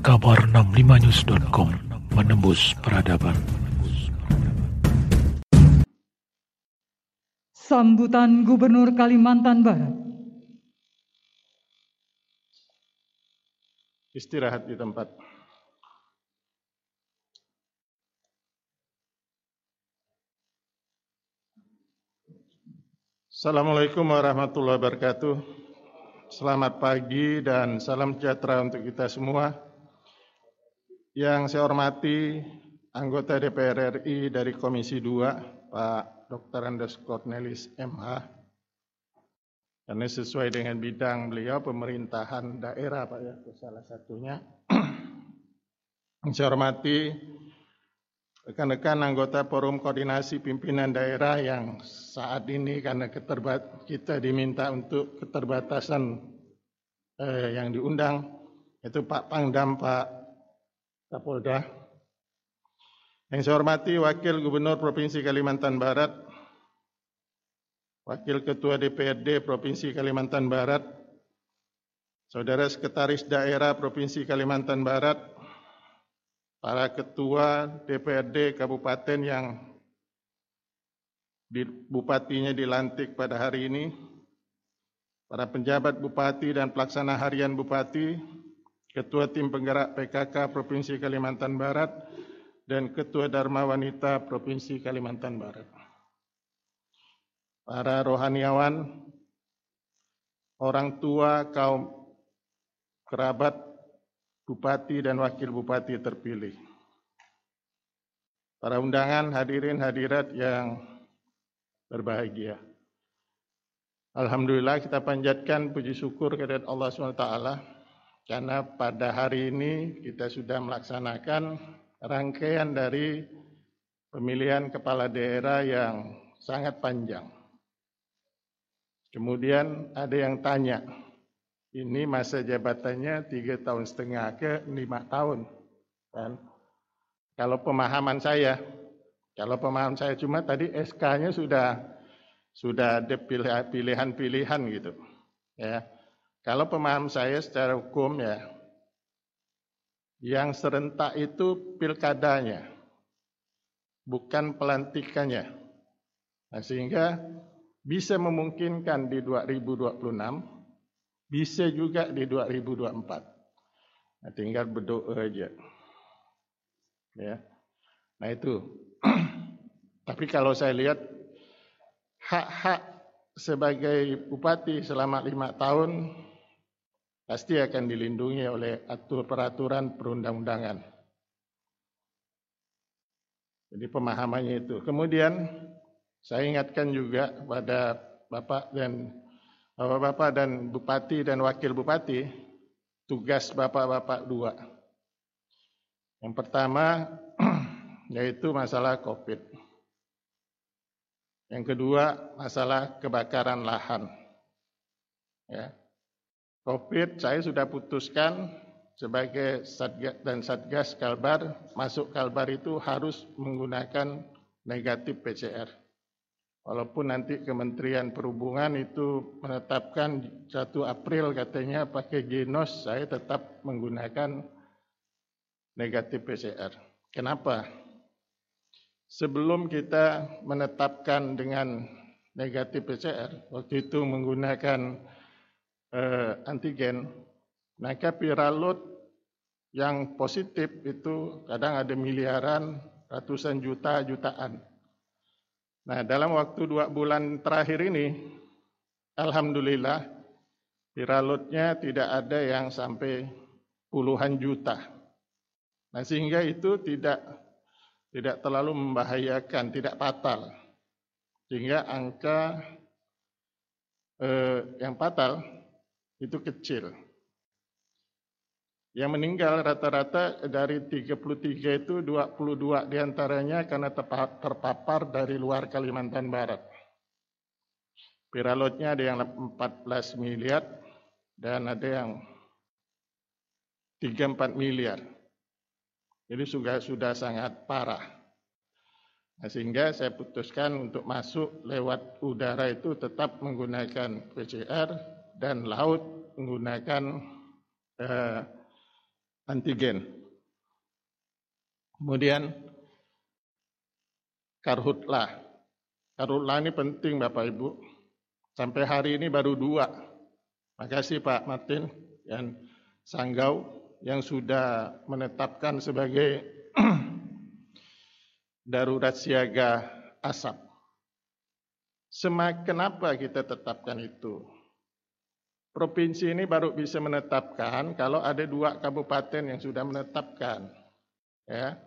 kabar 65news.com menembus peradaban. Sambutan Gubernur Kalimantan Barat. Istirahat di tempat. Assalamualaikum warahmatullahi wabarakatuh. Selamat pagi dan salam sejahtera untuk kita semua. Yang saya hormati anggota DPR RI dari Komisi 2, Pak Dr. Andes Cornelis MH. Karena sesuai dengan bidang beliau pemerintahan daerah Pak ya, salah satunya. Yang saya hormati rekan-rekan anggota Forum Koordinasi Pimpinan Daerah yang saat ini karena keterbat kita diminta untuk keterbatasan eh, yang diundang itu Pak Pangdam Pak Kapolda. Yang saya hormati Wakil Gubernur Provinsi Kalimantan Barat, Wakil Ketua DPRD Provinsi Kalimantan Barat, Saudara Sekretaris Daerah Provinsi Kalimantan Barat, para ketua DPRD kabupaten yang di, bupatinya dilantik pada hari ini, para penjabat bupati dan pelaksana harian bupati, ketua tim penggerak PKK Provinsi Kalimantan Barat, dan ketua Dharma Wanita Provinsi Kalimantan Barat. Para rohaniawan, orang tua, kaum kerabat bupati dan wakil bupati terpilih. Para undangan hadirin hadirat yang berbahagia. Alhamdulillah kita panjatkan puji syukur kepada Allah SWT karena pada hari ini kita sudah melaksanakan rangkaian dari pemilihan kepala daerah yang sangat panjang. Kemudian ada yang tanya, ini masa jabatannya tiga tahun setengah ke lima tahun. Kan? Kalau pemahaman saya, kalau pemahaman saya cuma tadi SK-nya sudah sudah ada pilihan-pilihan gitu. Ya, kalau pemahaman saya secara hukum ya, yang serentak itu pilkadanya, bukan pelantikannya. Nah, sehingga bisa memungkinkan di 2026 bisa juga di 2024. Nah, tinggal berdoa aja. Ya. Nah itu. Tapi kalau saya lihat hak-hak sebagai bupati selama lima tahun pasti akan dilindungi oleh atur peraturan perundang-undangan. Jadi pemahamannya itu. Kemudian saya ingatkan juga pada Bapak dan Bapak-bapak dan bupati dan wakil bupati, tugas bapak-bapak dua. Yang pertama yaitu masalah COVID. Yang kedua masalah kebakaran lahan. Ya. COVID saya sudah putuskan sebagai satgas dan satgas Kalbar masuk Kalbar itu harus menggunakan negatif PCR. Walaupun nanti Kementerian Perhubungan itu menetapkan 1 April katanya pakai genos, saya tetap menggunakan negatif PCR. Kenapa? Sebelum kita menetapkan dengan negatif PCR, waktu itu menggunakan eh, antigen, maka viral load yang positif itu kadang ada miliaran, ratusan juta, jutaan. Nah, dalam waktu dua bulan terakhir ini, Alhamdulillah, viralutnya tidak ada yang sampai puluhan juta. Nah, sehingga itu tidak tidak terlalu membahayakan, tidak fatal. Sehingga angka eh, yang fatal itu kecil. Yang meninggal rata-rata dari 33 itu 22 di antaranya karena terpapar dari luar Kalimantan Barat. Viralotnya ada yang 14 miliar dan ada yang 34 miliar. Jadi sudah sudah sangat parah. Nah, sehingga saya putuskan untuk masuk lewat udara itu tetap menggunakan PCR dan laut menggunakan eh, antigen. Kemudian karhutlah. Karhutlah ini penting Bapak Ibu. Sampai hari ini baru dua. Makasih Pak Martin dan Sanggau yang sudah menetapkan sebagai darurat siaga asap. Semakin kenapa kita tetapkan itu? Provinsi ini baru bisa menetapkan kalau ada dua kabupaten yang sudah menetapkan. Ya.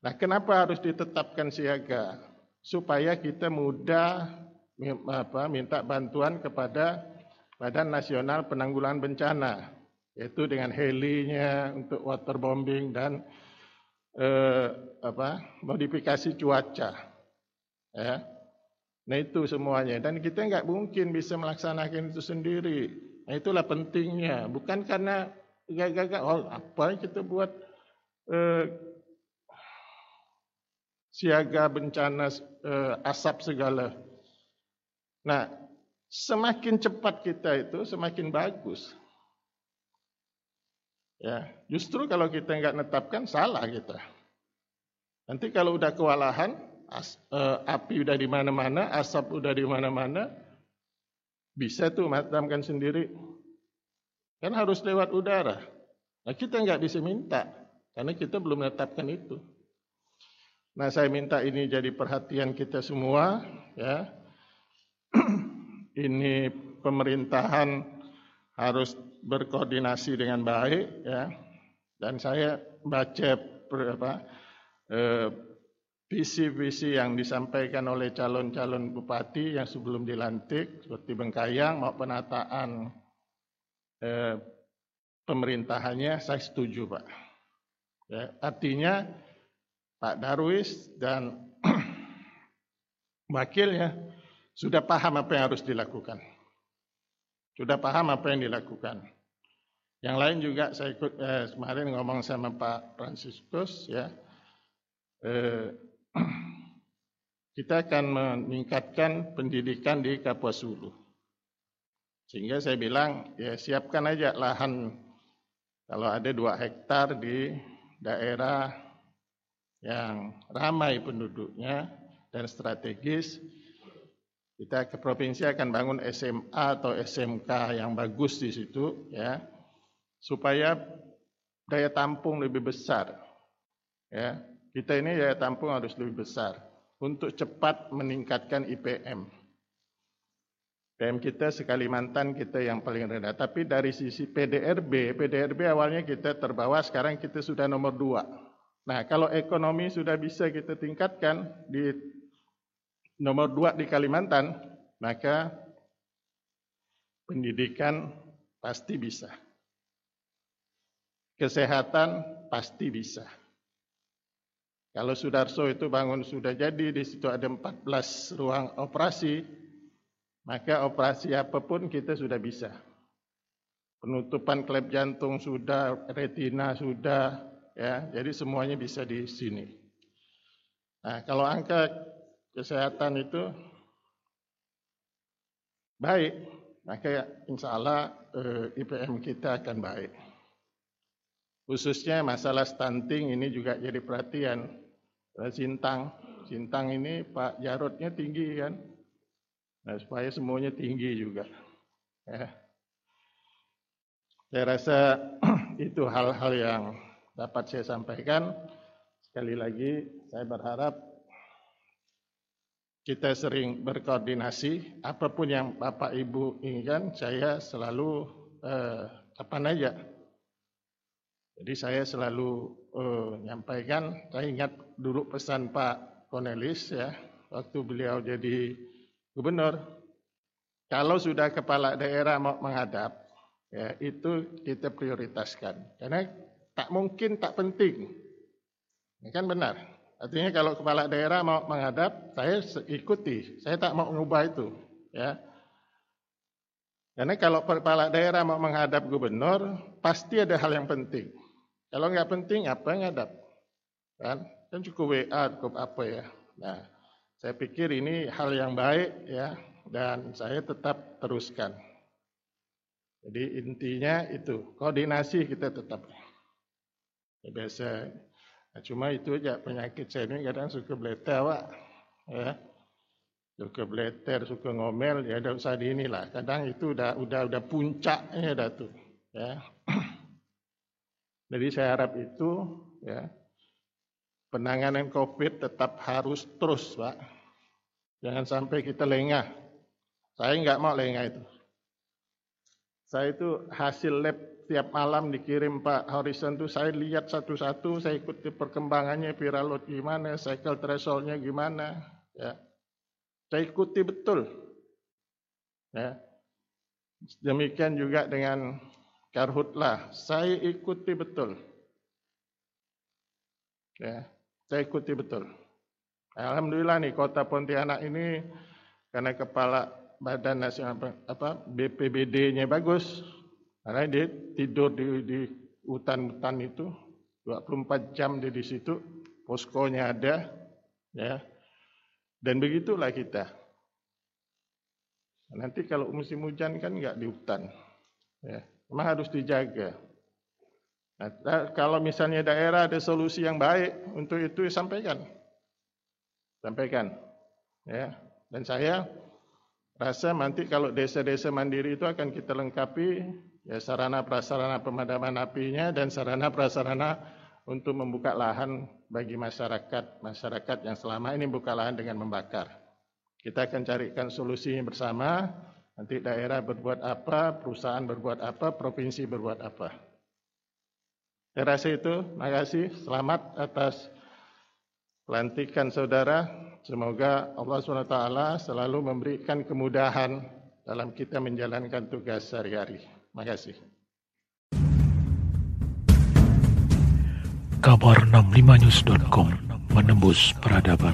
Nah, kenapa harus ditetapkan siaga? Supaya kita mudah apa, minta bantuan kepada Badan Nasional Penanggulangan Bencana, yaitu dengan helinya untuk waterbombing dan eh, apa, modifikasi cuaca. Ya. Nah itu semuanya dan kita nggak mungkin bisa melaksanakan itu sendiri. Nah itulah pentingnya, bukan karena gak-gak oh, apa kita buat eh, siaga bencana eh, asap segala. Nah, semakin cepat kita itu semakin bagus. Ya, justru kalau kita nggak netapkan salah kita. Nanti kalau udah kewalahan, as, eh, api udah di mana-mana, asap udah di mana-mana, bisa tuh madamkan sendiri. Kan harus lewat udara. Nah kita nggak bisa minta, karena kita belum menetapkan itu. Nah saya minta ini jadi perhatian kita semua, ya. ini pemerintahan harus berkoordinasi dengan baik, ya. Dan saya baca apa, eh, visi-visi yang disampaikan oleh calon-calon bupati yang sebelum dilantik seperti Bengkayang mau penataan eh, pemerintahannya saya setuju Pak. Ya, artinya Pak Darwis dan wakilnya sudah paham apa yang harus dilakukan. Sudah paham apa yang dilakukan. Yang lain juga saya ikut eh, kemarin ngomong sama Pak Franciscus ya. Eh, kita akan meningkatkan pendidikan di Kapuas Hulu. Sehingga saya bilang, ya siapkan aja lahan kalau ada dua hektar di daerah yang ramai penduduknya dan strategis, kita ke provinsi akan bangun SMA atau SMK yang bagus di situ, ya, supaya daya tampung lebih besar. Ya, kita ini daya tampung harus lebih besar untuk cepat meningkatkan IPM. IPM kita sekalimantan kita yang paling rendah. Tapi dari sisi PDRB, PDRB awalnya kita terbawa, sekarang kita sudah nomor dua. Nah kalau ekonomi sudah bisa kita tingkatkan di nomor dua di Kalimantan, maka pendidikan pasti bisa. Kesehatan pasti bisa. Kalau Sudarso itu bangun sudah jadi, di situ ada 14 ruang operasi, maka operasi apa pun kita sudah bisa. Penutupan klep jantung sudah, retina sudah, ya, jadi semuanya bisa di sini. Nah, kalau angka kesehatan itu baik, maka insya Allah eh, IPM kita akan baik. Khususnya masalah stunting ini juga jadi perhatian. Sintang, Sintang ini Pak Jarotnya tinggi kan. Nah, supaya semuanya tinggi juga. Ya. Saya rasa itu hal-hal yang dapat saya sampaikan. Sekali lagi, saya berharap kita sering berkoordinasi. Apa pun yang Bapak Ibu inginkan, saya selalu eh, kapan aja jadi saya selalu uh, menyampaikan, saya ingat dulu pesan Pak Cornelis ya, waktu beliau jadi gubernur, kalau sudah kepala daerah mau menghadap, ya itu kita prioritaskan. Karena tak mungkin tak penting. Ini kan benar. Artinya kalau kepala daerah mau menghadap, saya ikuti. Saya tak mau mengubah itu. Ya. Karena kalau kepala daerah mau menghadap gubernur, pasti ada hal yang penting. Kalau nggak penting apa yang ngadap? Kan? Kan cukup WA, cukup apa ya. Nah, saya pikir ini hal yang baik ya dan saya tetap teruskan. Jadi intinya itu koordinasi kita tetap. Ya, biasa. Nah, cuma itu aja penyakit saya ini kadang suka beleter, Pak. Ya. Suka beleter, suka ngomel, ya ada usah di inilah. Kadang itu udah udah udah puncaknya dah tuh. Ya. Jadi saya harap itu ya penanganan COVID tetap harus terus, Pak. Jangan sampai kita lengah. Saya nggak mau lengah itu. Saya itu hasil lab tiap malam dikirim Pak Horizon itu saya lihat satu-satu, saya ikuti perkembangannya viral load gimana, cycle thresholdnya gimana, ya. Saya ikuti betul. Ya. Demikian juga dengan karhutlah, saya ikuti betul. Ya, saya ikuti betul. Alhamdulillah nih kota Pontianak ini karena kepala Badan Nasional apa BPBD-nya bagus. Karena dia tidur di, di hutan-hutan itu 24 jam dia di situ, poskonya ada, ya. Dan begitulah kita. Nanti kalau musim hujan kan nggak di hutan, ya. Memang harus dijaga. Nah, kalau misalnya daerah ada solusi yang baik untuk itu sampaikan, sampaikan, ya. Dan saya rasa nanti kalau desa-desa mandiri itu akan kita lengkapi ya sarana prasarana pemadaman apinya dan sarana prasarana untuk membuka lahan bagi masyarakat masyarakat yang selama ini buka lahan dengan membakar. Kita akan carikan solusi bersama. Nanti daerah berbuat apa, perusahaan berbuat apa, provinsi berbuat apa. Saya rasa itu. Kasih. Selamat atas pelantikan saudara. Semoga Allah SWT selalu memberikan kemudahan dalam kita menjalankan tugas sehari-hari. Terima kasih. Kabar 65news.com menembus peradaban.